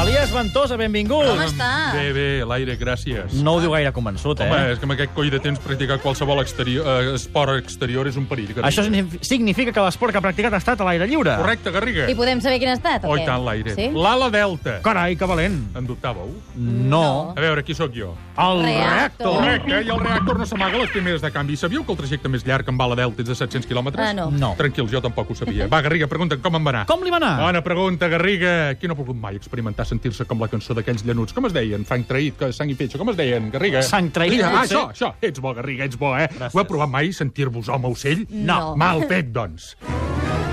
Elias Ventosa, benvingut. Com està? Bé, bé, l'aire, gràcies. No ho diu gaire convençut, eh? Home, és que amb aquest coll de temps practicar qualsevol exterior, eh, esport exterior és un perill. Garriga. Això signi- significa que l'esport que ha practicat ha estat a l'aire lliure. Correcte, Garriga. I podem saber quin ha estat, o Oh, què? i tant, l'aire. Sí? L'ala delta. Carai, que valent. En dubtàveu? No. A veure, qui sóc jo? El Reactor. reactor. Correcte, i el reactor no s'amaga les primeres de canvi. Sabíeu que el trajecte més llarg amb bala delta és de 700 quilòmetres? Ah, no. No. Tranquils, jo tampoc ho sabia. Va, Garriga, pregunta com em va anar. Com li va anar? Bona pregunta, Garriga. Qui no ha volgut mai experimentar sentir-se com la cançó d'aquells llanuts? Com es deien? Frank Traït, que sang i fetge. Com es deien, Garriga? Sang traït, Garriga, Ah, això, això. Ets bo, Garriga, ets bo, eh? Gràcies. Ho heu provat mai, sentir-vos home ocell? No. Mal fet, doncs.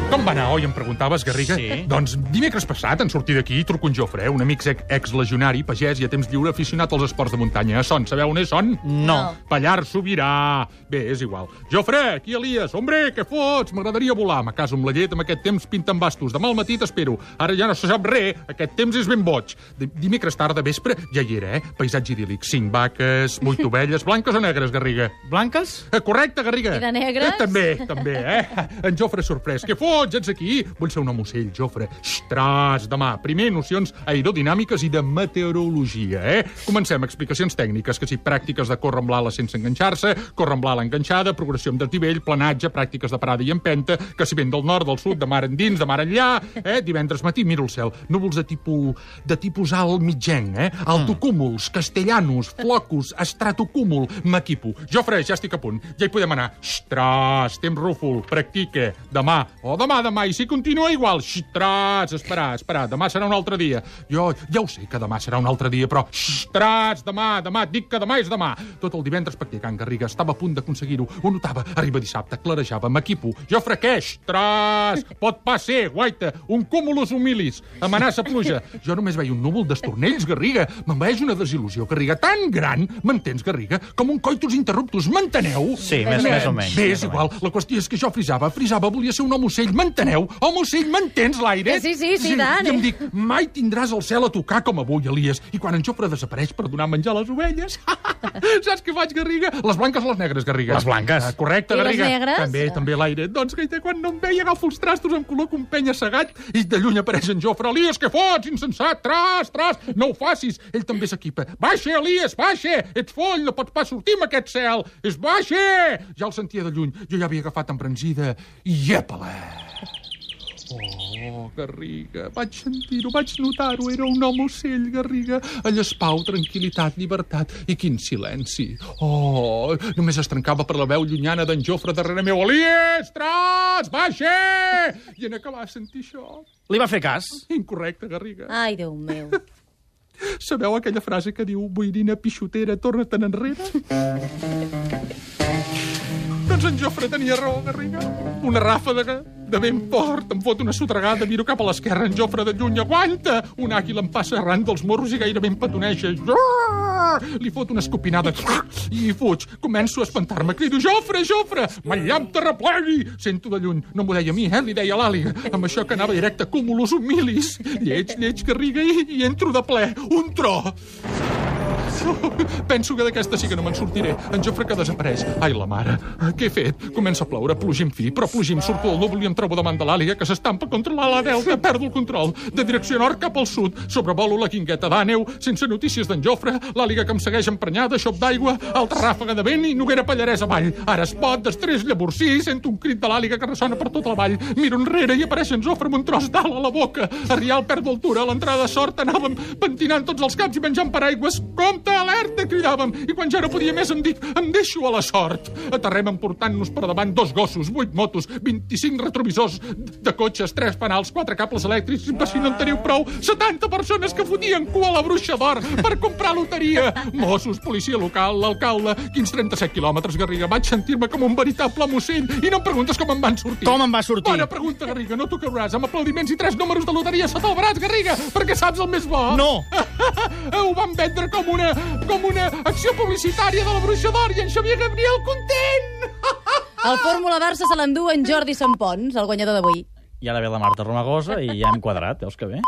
Com va anar, oi? Em preguntaves, Garriga? Sí. Doncs dimecres passat, en sortir d'aquí, truco un Jofre, un amic ex- ex-legionari, pagès i a temps lliure aficionat als esports de muntanya. A Son, sabeu on és Son? No. Pallar Sobirà. Bé, és igual. Jofre, aquí Elias. Hombre, què fots? M'agradaria volar. Me caso amb la llet, amb aquest temps pinten bastos. Demà al matí t'espero. Ara ja no se sap res. Aquest temps és ben boig. Di- Dimecres tard de vespre ja hi era, eh? Paisatge idíl·lic. Cinc vaques, vuit ovelles, blanques o negres, Garriga? Blanques? Eh, Correcte, Garriga. I de negres? Eh, també, també, eh? En Jofre sorprès. Què fots? Ets aquí? Vull ser un home ocell, Jofre. Ostres, demà. Primer, nocions aerodinàmiques i de meteorologia, eh? Comencem. Explicacions tècniques, que si pràctiques de córrer amb l'ala sense enganxar-se, córrer amb l'ala enganxada, progressió amb desnivell, planatge, pràctiques de parada i empenta, que si vent del nord, del sud, de mar endins, de mar enllà, eh? Divendres matí miro el cel. Núvols de tipus, de tipus alt mitgenc, eh? Altocúmuls, castellanos, flocus, estratocúmul, m'equipo. Jofre, ja estic a punt. Ja hi podem anar. Ostres, temps rúfol, practique. Demà, o demà, demà, i si continua igual. Ostres, esperar, esperar, demà serà un altre dia. Jo ja ho sé que demà serà un altre dia, però ostres, demà, demà, et dic que demà és demà. Tot el divendres practicant, Garriga, estava a punt d'aconseguir-ho. Ho notava, arriba dissabte, clarejava, m'equipo. Jofre, què? Ostres, pot pas ser, guaita, un cúmulus humilis, amenaça pluja. Jo només veia un núvol d'estornells, Garriga. M'envaeix una desil·lusió, Garriga, tan gran, m'entens, Garriga, com un coitus interruptus, m'enteneu? Sí, més, més o menys. Bé, és igual. La qüestió és que jo frisava, frisava, volia ser un home ocell, m'enteneu? Home ocell, m'entens, l'aire? Sí, sí, sí, tant, I em eh? dic, mai tindràs el cel a tocar com avui, Elias. I quan en Jofre desapareix per donar menjar a les ovelles, saps què faig, Garriga? Les blanques o les negres, Garriga? Les blanques. Ah, correcte, I les Garriga. negres? També, també l'aire. Doncs, gaita, quan no em veia, agafo els trastos, em col·loco un penya segat i de lluny apareix en Jofre. Elias, què fots, insensat? Tras, tras, no ho facis. Ell també s'equipa. Baixa, Elias, baixa! Ets foll, no pots pas sortir amb aquest cel. És baixa! Ja el sentia de lluny. Jo ja havia agafat embranzida i iepa-la. Oh, Garriga, vaig sentir-ho, vaig notar-ho, era un home ocell, Garriga. Allò pau, tranquil·litat, llibertat i quin silenci. Oh, només es trencava per la veu llunyana d'en Jofre darrere meu. Elies, tras, baixa! I en acabar de sentir això, Li va fer cas? incorrecte, Garriga. Ai, Déu meu. Sabeu aquella frase que diu boirina pixotera, torna-te'n enrere? doncs en Jofre tenia raó, Garriga. Una ràfega de vent fort, em fot una sotregada, miro cap a l'esquerra, en Jofre de lluny, aguanta! Un àguila em passa arran dels morros i gairebé em petoneja. Li fot una escopinada i fuig. Començo a espantar-me, crido, Jofre, Jofre! Mallam terraplegui! Sento de lluny, no m'ho deia a mi, eh? Li deia a l'àliga. Amb això que anava directe cúmulos humilis. Lleig, lleig, Garriga, i, i entro de ple. Un tro! Penso que d'aquesta sí que no me'n sortiré. En Jofre que desapareix. Ai, la mare. Què he fet? Comença a ploure, plogim fi, però plogim, surto del núvol i em trobo davant de l'àliga que s'estampa contra l'ala delta. Perdo el control. De direcció nord cap al sud. Sobrevolo la quingueta d'àneu, sense notícies d'en Jofre, l'àliga que em segueix emprenyada, xop d'aigua, altra ràfaga de vent i Noguera Pallarès avall. Ara es pot, destrés llavorsí, sento un crit de l'àliga que ressona per tota la vall. Miro enrere i apareix en Jofre amb un tros d'ala a la boca. A Rial perd d'altura, a l'entrada de sort anàvem pentinant tots els caps i menjant paraigües. Compte, alerta, cridàvem. I quan ja no podia més em dic, em deixo a la sort. Aterrem emportant-nos per davant dos gossos, vuit motos, 25 retrovisors de cotxes, tres fanals, quatre cables elèctrics, per si no en teniu prou, 70 persones que fotien cua a la bruixa d'or per comprar loteria. Mossos, policia local, l'alcalde, quins 37 quilòmetres, Garriga. Vaig sentir-me com un veritable musell i no em preguntes com em van sortir. Com en va sortir? Bona pregunta, Garriga. No t'ho creuràs. Amb aplaudiments i tres números de loteria sota el braç, Garriga, perquè saps el més bo. No! Ho van vendre com una, com una acció publicitària de la Bruixa d'Or i en Xavier Gabriel content! El Fórmula Barça se l'endú en Jordi Sampons, el guanyador d'avui. I ara ve la Marta Romagosa i ja hem quadrat, veus que bé?